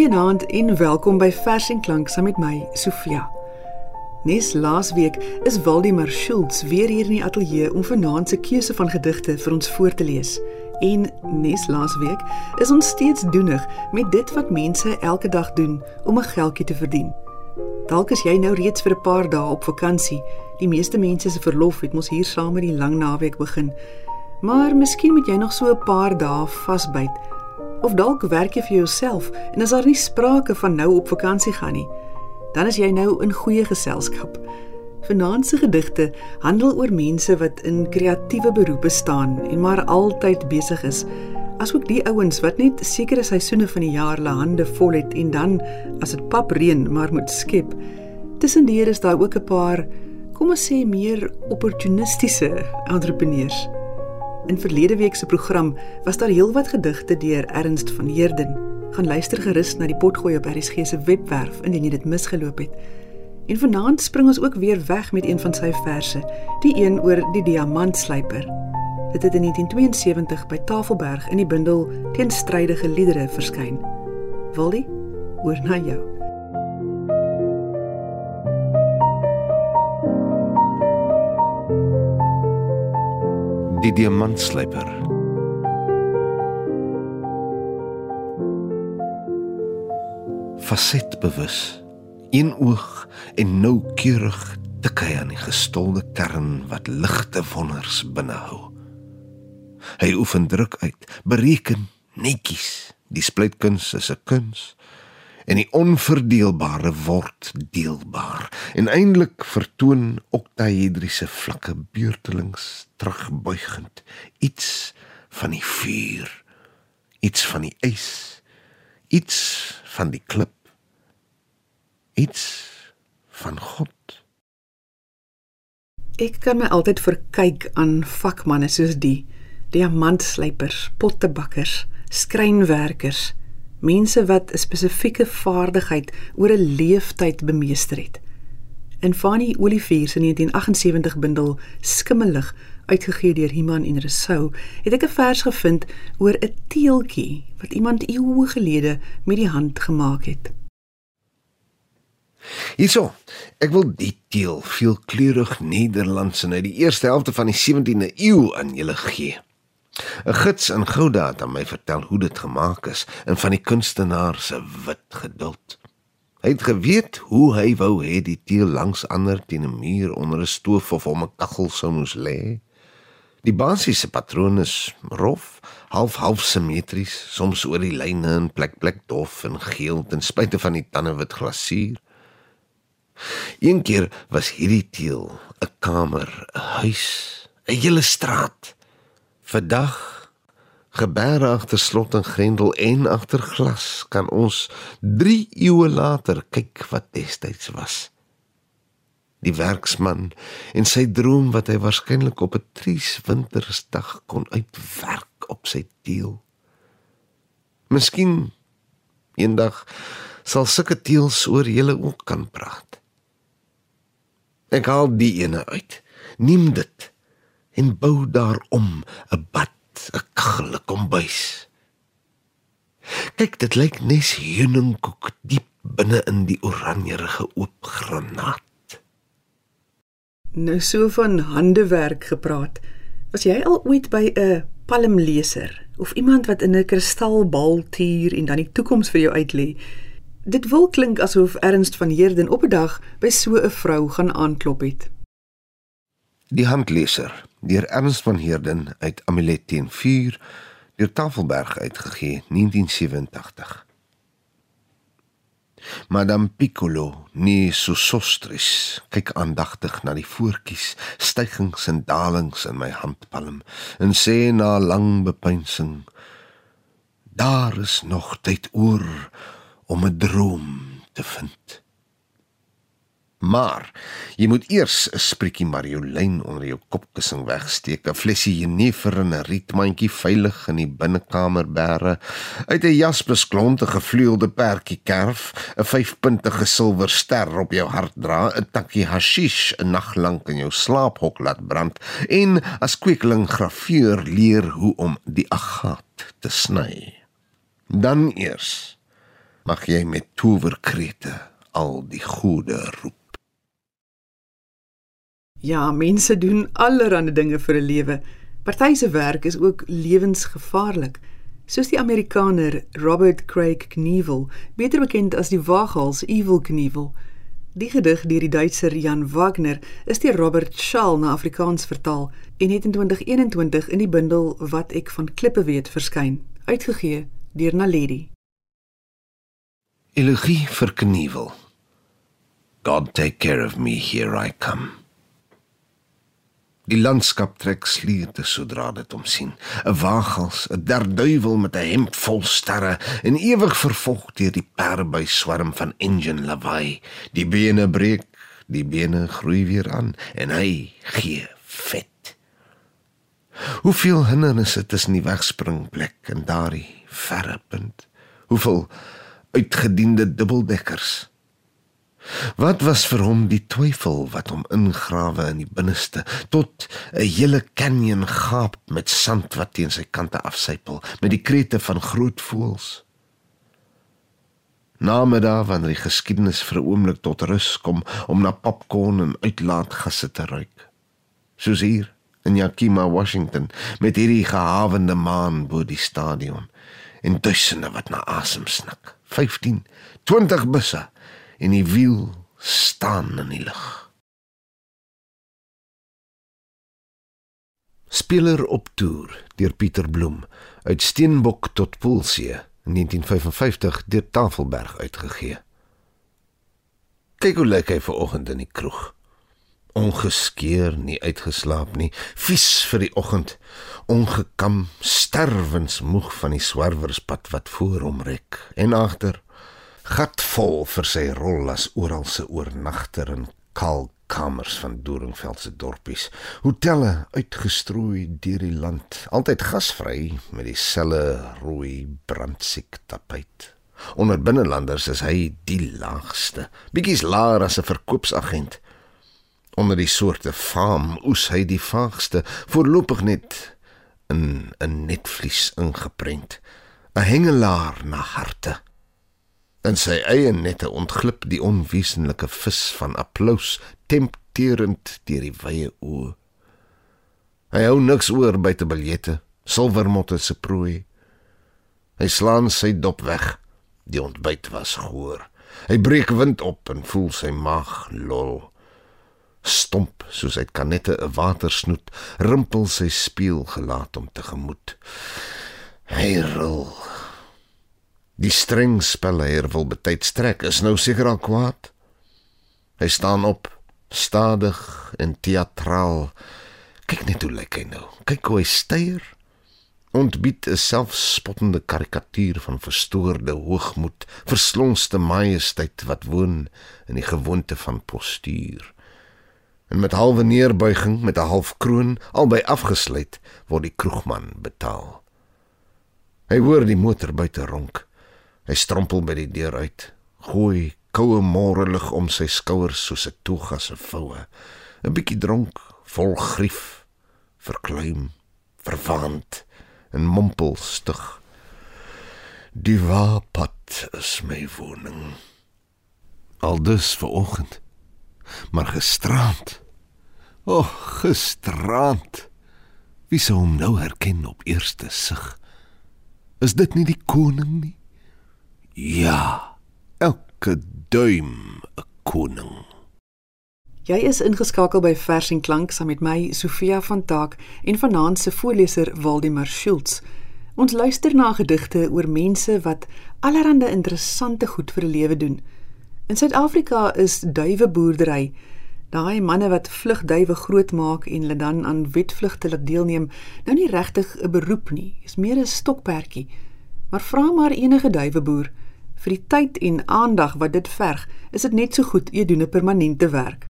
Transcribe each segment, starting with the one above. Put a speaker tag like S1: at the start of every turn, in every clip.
S1: Goeienaand en welkom by Vers en Klank saam met my, Sofia. Nes laasweek is Waldemar Schultz weer hier in die ateljee om vanaand se keuse van gedigte vir ons voor te lees. En nes laasweek is ons steeds doenig met dit wat mense elke dag doen om 'n geldjie te verdien. Dalk is jy nou reeds vir 'n paar dae op vakansie. Die meeste mense se verlof het mos hier saam met die lang naweek begin. Maar miskien moet jy nog so 'n paar dae vasbyt Of dalk werk jy vir jouself en as daar nie sprake van nou op vakansie gaan nie, dan is jy nou in goeie geselskap. Vanaand se gedigte handel oor mense wat in kreatiewe beroepe staan en maar altyd besig is, asook die ouens wat net sekere seisoene van die jaar hulle hande vol het en dan as dit pap reën maar moet skep. Tussendeur is daar ook 'n paar, kom ons sê meer opportunistiese entrepreneurs. In verlede week se program was daar heelwat gedigte deur Ernst van Heerden. Gaan luister gerus na die potgooi op RSG se webwerf indien jy dit misgeloop het. En vanaand spring ons ook weer weg met een van sy verse, die een oor die diamantslyper. Dit het in 1972 by Tafelberg in die bundel Teenstrydige liedere verskyn. Wildie, oor na jou.
S2: Die diamantslyper. Fasetbewus, een oog en noukeurig tik hy aan die gestolde kern wat ligte wonders binnehou. Hy oefen druk uit, bereken netjies. Die splytkuns is 'n kuns en die onverdeelbare word deelbaar. En eintlik vertoon oktahedriese vlakke beurtelings terugbuigend iets van die vuur iets van die ys iets van die klip iets van God.
S1: Ek kan my altyd verkyk aan vakmanne soos die diamantslypers pottebakkers skrynwerkers mense wat 'n spesifieke vaardigheid oor 'n leeftyd bemeester het. In Fanny Olivier se 1978 bundel Skimmelig uitgegee deur Iman en Rousseau, het ek 'n vers gevind oor 'n teeltjie wat iemand eeue gelede met die hand gemaak het.
S2: Hierso, ek wil die teel veelkleurig Nederlands in uit die eerste helfte van die 17de eeu aan julle gee. 'n Gids in Gouda het aan my vertel hoe dit gemaak is en van die kunstenaar se wit geduld. Hy het geweet hoe hy wou hê die teel langs ander teen 'n muur onder 'n stoof of om 'n kaggel sou moes lê. Die basiese patroon is rof, half-half simmetries, soms oor die lyne in plek plek dof en geel ten spyte van die tannewit glasuur. Eendag was hierdie teel 'n kamer, 'n huis, 'n hele straat. Vandag gebeure agter slot en grendel en agter glas kan ons 3 eeue later kyk wat destyds was. Die werksman en sy droom wat hy waarskynlik op 'n tries wintersdag kon uitwerk op sy teel. Miskien eendag sal sulke teels oor julle ook kan praat. Ek haal die ene uit. Neem dit en bou daarom 'n bad, 'n kaggel, 'n kombuis. Kyk, dit lyk nes heuningkoek diep binne in die oranjerige oop granaat.
S1: Nou so van handewerk gepraat. Was jy al ooit by 'n palmleser of iemand wat in 'n kristalbal tuur en dan die toekoms vir jou uitlê? Dit wil klink asof Ernst van Heerden op 'n dag by so 'n vrou gaan aanklop het.
S2: Die handleser deur Ernst van Heerden uit Amulet teen vuur deur Tafelberg uitgegee 1987. Madame Piccolo ni Sosostris kyk aandagtig na die voetjies, stygings en dalings in my handpalm en sê na lang bepeinsing: Daar is nog tyd oor om 'n droom te vind. Maar jy moet eers 'n spreekie Mariolyn onder jou kopkussing wegsteek, 'n flesie jenever en 'n rietmandjie veilig in die binnekamer bære, uit 'n jaspesklont 'n gevleuelde perdjie kerf, 'n vyfpuntige silwer ster op jou hart dra, 'n takkie hashish 'n nag lank in jou slaaphok laat brand en as kweekeling graveur leer hoe om die agaat te sny. Dan eers Mag jy met towerkrete al die goeie roep.
S1: Ja, mense doen allerlei dinge vir 'n lewe. Party se werk is ook lewensgevaarlik. Soos die Amerikaner Robert Craig Knievel, beter bekend as die waaghals Evil Knievel. Die gedig deur die Duitser Jan Wagner is deur Robert Schall na Afrikaans vertaal en het in 2021 in die bundel Wat ek van klippe weet verskyn, uitgegee deur Naledi.
S2: Elegie vir Knievel. God take care of me here I come. Die landskap trek slierte sodra dit hom sien. 'n Waaghals, 'n derduiwel met 'n hemp vol sterre en ewig vervolg deur die perby swarm van engine lawaai. Die bene breek, die bene groei weer aan en hy gee vet. Hoeveel hindernisse tussen die wegspringplek en daardie verre punt. Hoeveel uitgediende dubbeldekkers. Wat was vir hom die twyfel wat hom ingrawe in die binneste tot 'n hele canyon gaap met sand wat teen sy kante afsypel met die krete van groot voëls. Namiddag wanneer die geskiedenis vir 'n oomblik tot rus kom om na popcorn en uitlaatgasse te ruik. Soos hier in Yakima, Washington, met hierdie gehavende maan bo die stadion en duisende wat na asem snik. 15, 20 busse en die wiel staan in die lug. Speler op toer deur Pieter Bloem uit Steenbok tot Poolsee in 1955 deur Tafelberg uitgegee. Kyk hoe lyk hy ver oggend in die kroeg. Ongeskeer, nie uitgeslaap nie, vies vir die oggend, ongekam, sterwensmoeg van die swerwerspad wat voor hom rek en agter gatvol vir sy rol as oralse oornagter in kalkkamers van Doringveld se dorpies. Hotelle uitgestrooi deur die land, altyd gasvry met dieselfde rooi brandsiek tapuit. Onder binnelanders is hy die laagste, bietjies laer as 'n verkoopsagent. Onder die soorte faam oes hy die vaagste, voorlopig net in 'n netvlies ingeprent, 'n hengelaar na harte. In sy eie nette ontglip die onwesenlike vis van applous tempterend deur die wye oë. Hy hou niks oor by te biljette, silwermotte se prooi. Hy slaan sy dop weg. Die ontbyt was gehoor. Hy breek wind op en voel sy maag lol. Stomp soos hy kanette 'n watersnoet, rimpel sy spieël gelaat om te gemoed. Hy rol Die streng spelleier wil betyds trek, is nou seker al kwaad. Hy staan op, stadig en teatraal. Kyk net hoe lyk hy nou. Kyk hoe hy styer. Ontbied 'n selfspottende karikatuur van verstoorde hoogmoed, verslonste majesteit wat woon in die gewoonte van postuur. En met halwe neerbuiging met 'n half kroon albei afgesluit word die kroegman betaal. Hy hoor die motor buite ronk. Hy strompel by die deur uit, gooi koue môre lig om sy skouers soos 'n toga se voue. 'n Bietjie dronk, vol grief, verkleum, verwaand en mompel stug. Die waarpad is my woning. Aldus ver oggend. Maar gisterand. O, oh, gisterand. Wie sou hom nou herken op eerste sig? Is dit nie die koning nie? Ja, elke duim 'n koning.
S1: Jy is ingeskakel by Vers en Klank saam met my Sofia van Taak en vanaand se voorleser Waldemar Schultz. Ons luister na gedigte oor mense wat allerlei interessante goed vir 'n lewe doen. In Suid-Afrika is duiweboerdery, daai manne wat vlugduwe grootmaak en hulle dan aan wetvlugte laat deelneem, nou nie regtig 'n beroep nie. Dit is meer 'n stokperdjie. Maar vra maar enige duiweboer, vir die tyd en aandag wat dit verg, is dit net so goed jy doen 'n permanente werk.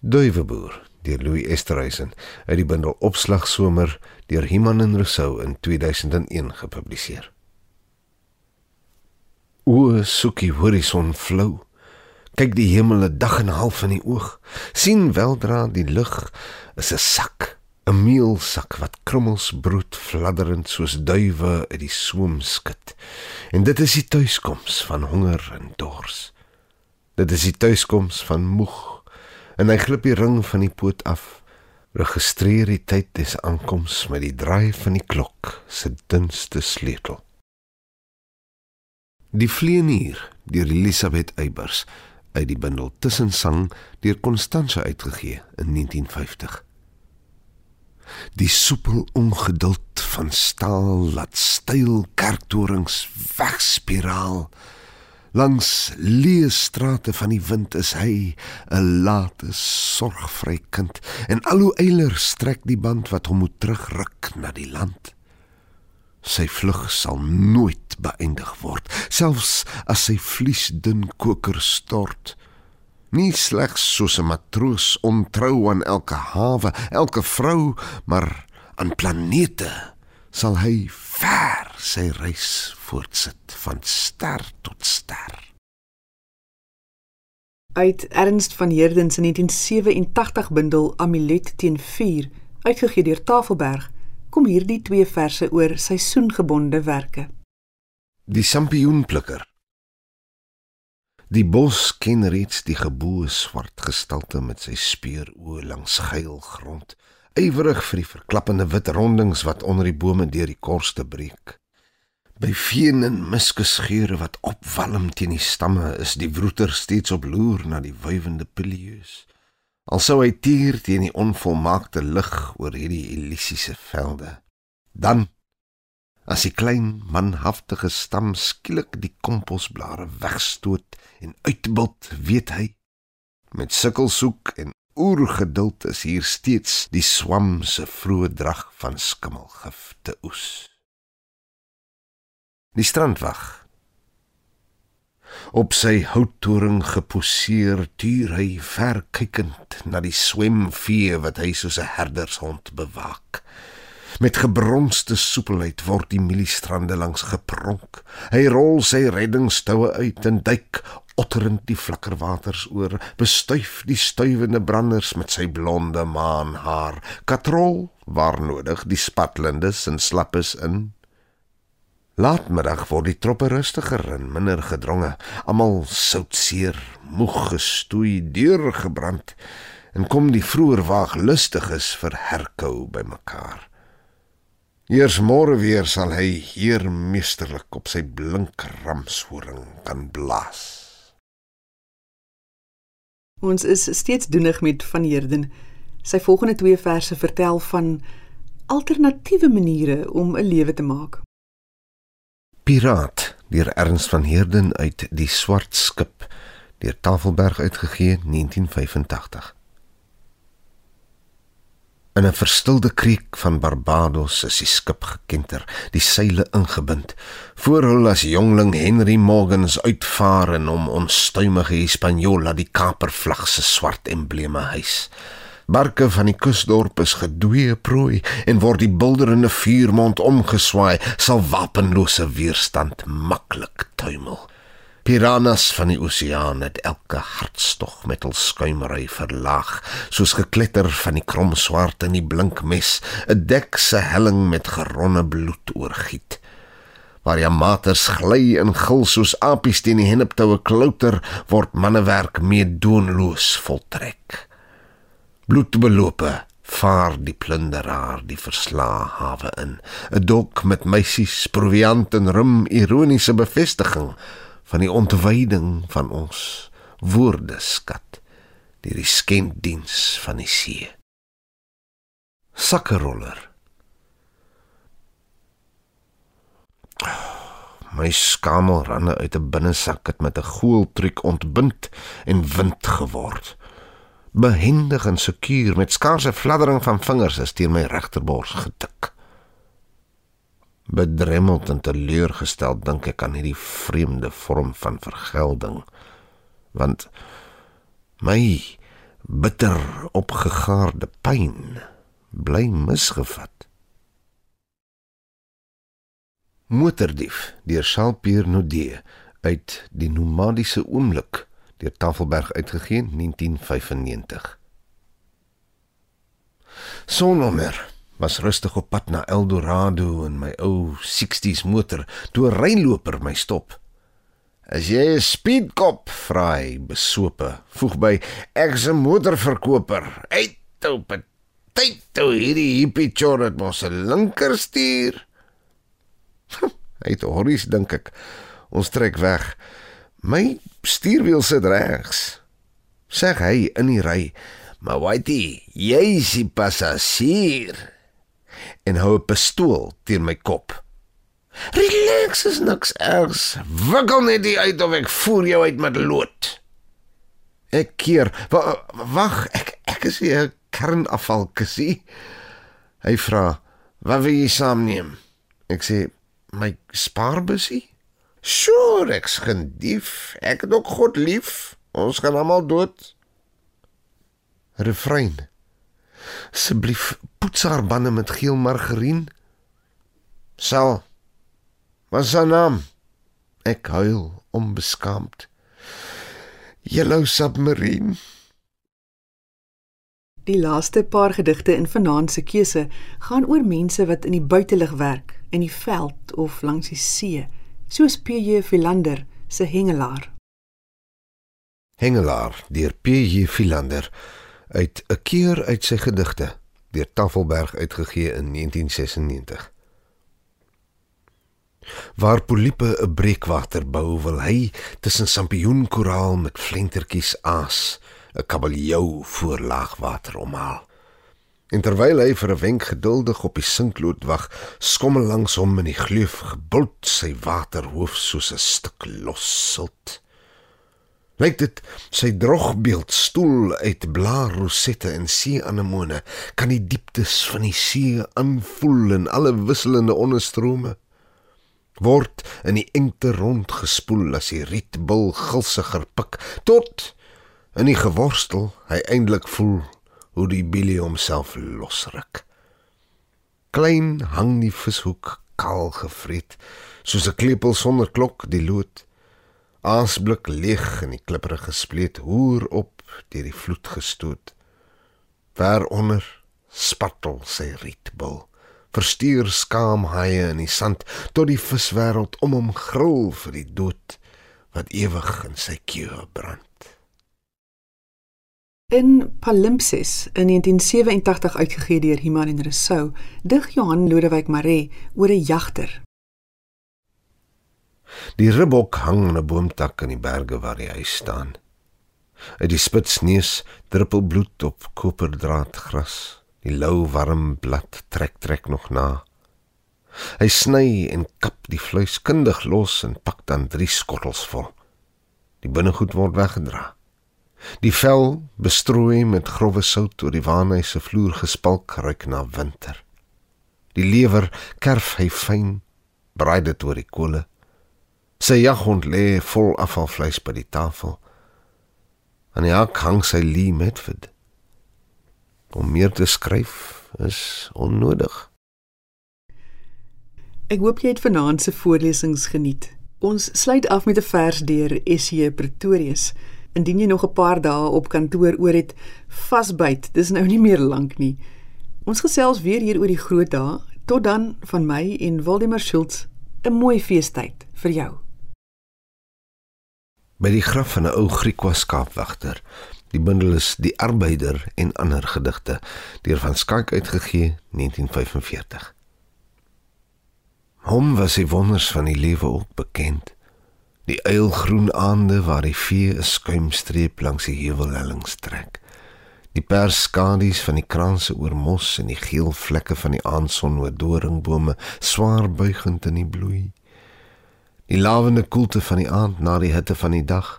S2: Duiweboer deur Louis Esterhuizen uit die bundel Opslag somer deur Himan en Rousseau in 2001 gepubliseer. O soekie horison flou. Kyk die hemel 'n dag en 'n half in die oog. sien weldra die lug is 'n sak 'n meelsak wat krummels broed fladderend soos duwe uit die swoem skud. En dit is die tuiskoms van honger en dors. Dit is die tuiskoms van moeg. En hy glip die ring van die poot af. Registreer die tyd des aankoms met die draai van die klok se dunste sleutel. Die vleenier deur Elisabeth Eybers uit die bundel Tussensang deur Constanze uitgegee in 1950. Die soepel ongeduld van staal laat styl kerktorings wegspiraal. Langs leë strate van die wind is hy 'n late sorgvry kind en al hoe eiler strek die band wat hom moet terugruk na die land. Sy vlug sal nooit beëindig word, selfs as sy vliesdun koker stort nie slegs soos 'n matroos ontrou aan elke hawe, elke vrou, maar aan planete sal hy ver sy reis voortsit van ster tot ster.
S1: Uit Ernst van Heerden se 1987 bundel Amulet teen vuur, uitgegee deur Tafelberg, kom hierdie twee verse oor seisoengebonde werke.
S2: Die sampioenplikker Die bos ken reeds die geboue swart gestalte met sy speeroë langs geil grond, ywerig vir die verklappende wit rondings wat onder die bome deur die korste breek. By veen en miskusgeure wat opwalm teen die stamme, is die wroeter steeds op loer na die wywende pilieus. Alsou hy tier teen die onvolmaakte lig oor hierdie elisiese velde. Dan As die klein manhaftige stam skielik die komposblare wegstoot en uitbult, weet hy met sukkelsoek en oergeduld is hier steeds die swam se vroeë drag van skimmelgif te oes. Die strandwag op sy houttoring geposeer tuur hy verkykend na die swemvee wat hy soos 'n herdershond bewaak. Met gebronste soepelheid word die mieliestrande langs gepronk. Hy rol sy reddingstoue uit en duik otterend die flikkerwaters oor, bestuif die stuwende branders met sy blonde maanhaar. Katrol waar nodig die spatlindes en slappes in. Laatmiddag word die troppe rustiger en minder gedronge, almal soutseer, moeg gestoei, deurgebrand en kom die vroeër waag lustiges vir herkou bymekaar. Eers môre weer sal hy hier meesterlik op sy blink ramshoring kan blaas.
S1: Ons is steeds doenig met van Heerden. Sy volgende twee verse vertel van alternatiewe maniere om 'n lewe te maak.
S2: Piraat deur Ernst van Heerden uit Die Swart Skip deur Tafelberg uitgegee 1985. In 'n verstilde kreek van Barbados is die skip gekenter, die seile ingebind. Voor hul as jongling Henry Morgans uitvaar en om onstuimige Hispaniola die kapervlag se swart embleme huis. Barke van die kusdorp is gedwee prooi en word die bulderende vuurmond omgeswaai, sal wapenlose weerstand maklik tuimel. Piranhas van die oseaan het elke hartstog met hul skuimery verlaag, soos gekletter van die krom swart in die blink mes, 'n dekse helling met geronde bloed oorgiet. Waar ja maters gly en gil soos apies teen die henneptoue klouter, word mannewerk meedoenloos voltrek. Bloedbelope vaar die plunderaar die verslae hawe in, 'n dok met meisies, proviant en rum ironiese bevestiging van die ontwyding van ons woordeskat deur die skenkdiens van die see. Sakkeroller. My skamelrande uit 'n binnesak het met 'n goeltruc ontbind en wind geword. Behendig en sekuur met skaarse fladdering van vingers is teen my regterbors getik bedremmeld en teleurgestel dink ek aan hierdie vreemde vorm van vergelding. Want my bitter opgegaarde pyn bly misgevat. Motordief deur Charles Nodé uit die nomadiese oomblik deur Tafelberg uitgegee 1995 Sononder was rustig op pad na Eldorado in my ou 60s motor toe 'n reinloper my stop. "As jy 'n speedkop vra hy besope, voeg by ek's 'n motorverkoper. Uit op tyd toe hierdie hippie chor het mos 'n linker stuur." hy het horries dink ek. Ons trek weg. My stuurwiel sit regs. Sê hy in die ry, "Maar waaitie, jy is die passasier." En hou 'n pistool teen my kop. Relax is niks ergs. Wikkel net die uit of ek voer jou uit met lood. Ek keer. Wag, ek ek is 'n kernafval kusie. Hy vra, "Wat wil jy saamneem?" Ek sê, "My spaarbusie." "Sure, ek's gendief. Ek het ook God lief. Ons gaan almal dood." Refrein. Asseblief, poets haar bande met geel margarien. Sal Wat is haar naam? Ek huil onbeskaamd. Yellow Submarine.
S1: Die laaste paar gedigte in Vanaand se keuse gaan oor mense wat in die buitelug werk, in die veld of langs die see, soos PJ Philander se Hengelaar.
S2: Hengelaar deur PJ Philander uit 'n keer uit sy gedigte deur Tafelberg uitgegee in 1996. Waar poliepe 'n breekwater bou, wil hy tussen sampioenkoraal met flentertjies aas 'n kabeljou voor laagwater omhaal. En terwyl hy vir 'n wenk geduldig op die sinkloot wag, skommel langs hom in die gleuf gebult sy waterhoof soos 'n stuk los silt. Lyk dit sy drogbeeld stoel uit blaarrosette en see anemone kan die dieptes van die see aanvoel in alle wisselende onderstrome word in die engte rond gespoel as die rietbul gulsiger pik tot in die geworstel hy eintlik voel hoe die bilie homself losruk. Klein hang die vishoek kaal gevreet soos 'n klepel sonder klok die lood. Aasblik leeg in die klipprige spleet hoer op deur die vloed gestoot. Ver onder spattel sy rietbul verstuur skaam haie in die sand tot die viswêreld om hom gril vir die dood wat ewig in sy keu brand.
S1: In Palimpsest in 1987 uitgegee deur Iman en Rousseau, dig Johan Lodewyk Maree oor 'n jagter.
S2: Die ribbok hang in 'n boomtak in die berge waar hy huis staan. Uit die spitsneus druppel bloed op koperdraad gras. Die lou warm blad trek trek nog na. Hy sny en kap die vleis kundig los en pak dan drie skottels vol. Die binnegoed word weggedra. Die vel bestrooi met grouwe sout oor die waarnhuis se vloer gespalk ruik na winter. Die lewer kerf hy fyn, braai dit oor die kole. Sy jaghond lê vol afvalvleis by die tafel. Aan die hak hang sy lee vir om meer te skryf is onnodig.
S1: Ek hoop jy het vanaand se voorlesings geniet. Ons sluit af met 'n vers deur SJ Pretorius. Indien jy nog 'n paar dae op kantoor oor het, vasbyt. Dis nou nie meer lank nie. Ons gesels weer hier oor die groot dae. Tot dan van my en Waldemar Schultz. 'n Mooi feestyd vir jou.
S2: By die graf van 'n ou Griekwa skaapwagter Die bundel is Die Arbeider en ander gedigte deur van Skank uitgegee 1945. Hom was die wonders van die lewe ook bekend. Die eilgroen aande waar die vee 'n skuimstreep langs die heuwellellings trek. Die perskadies van die kranse oor mos en die geel vlekke van die aandson oor doringbome swaar buigend in die bloei. Die lawende koelte van die aand na die hitte van die dag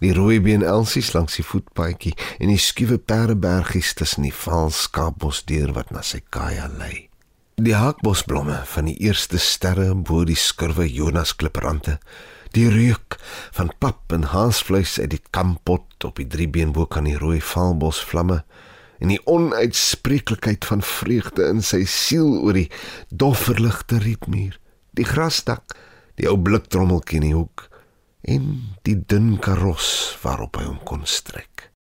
S2: die rooibeen elsies langs die voetpaadjie en die skuwe perdebergies tussen die vaal skaapbos deur wat na sy kaja lei. Die hakbosblomme van die eerste sterre bo die skurwe Jonas kliprante, die reuk van pap en haasvleis uit die kampot op die driebeen bo kan die rooi vaalbos vlamme en die onuitspreeklikheid van vreugde in sy siel oor die dofverligte rietmuur, die grasdak, die ou bliktrommeltjie in die hoek en die dun karos waarop hy hom kon strek.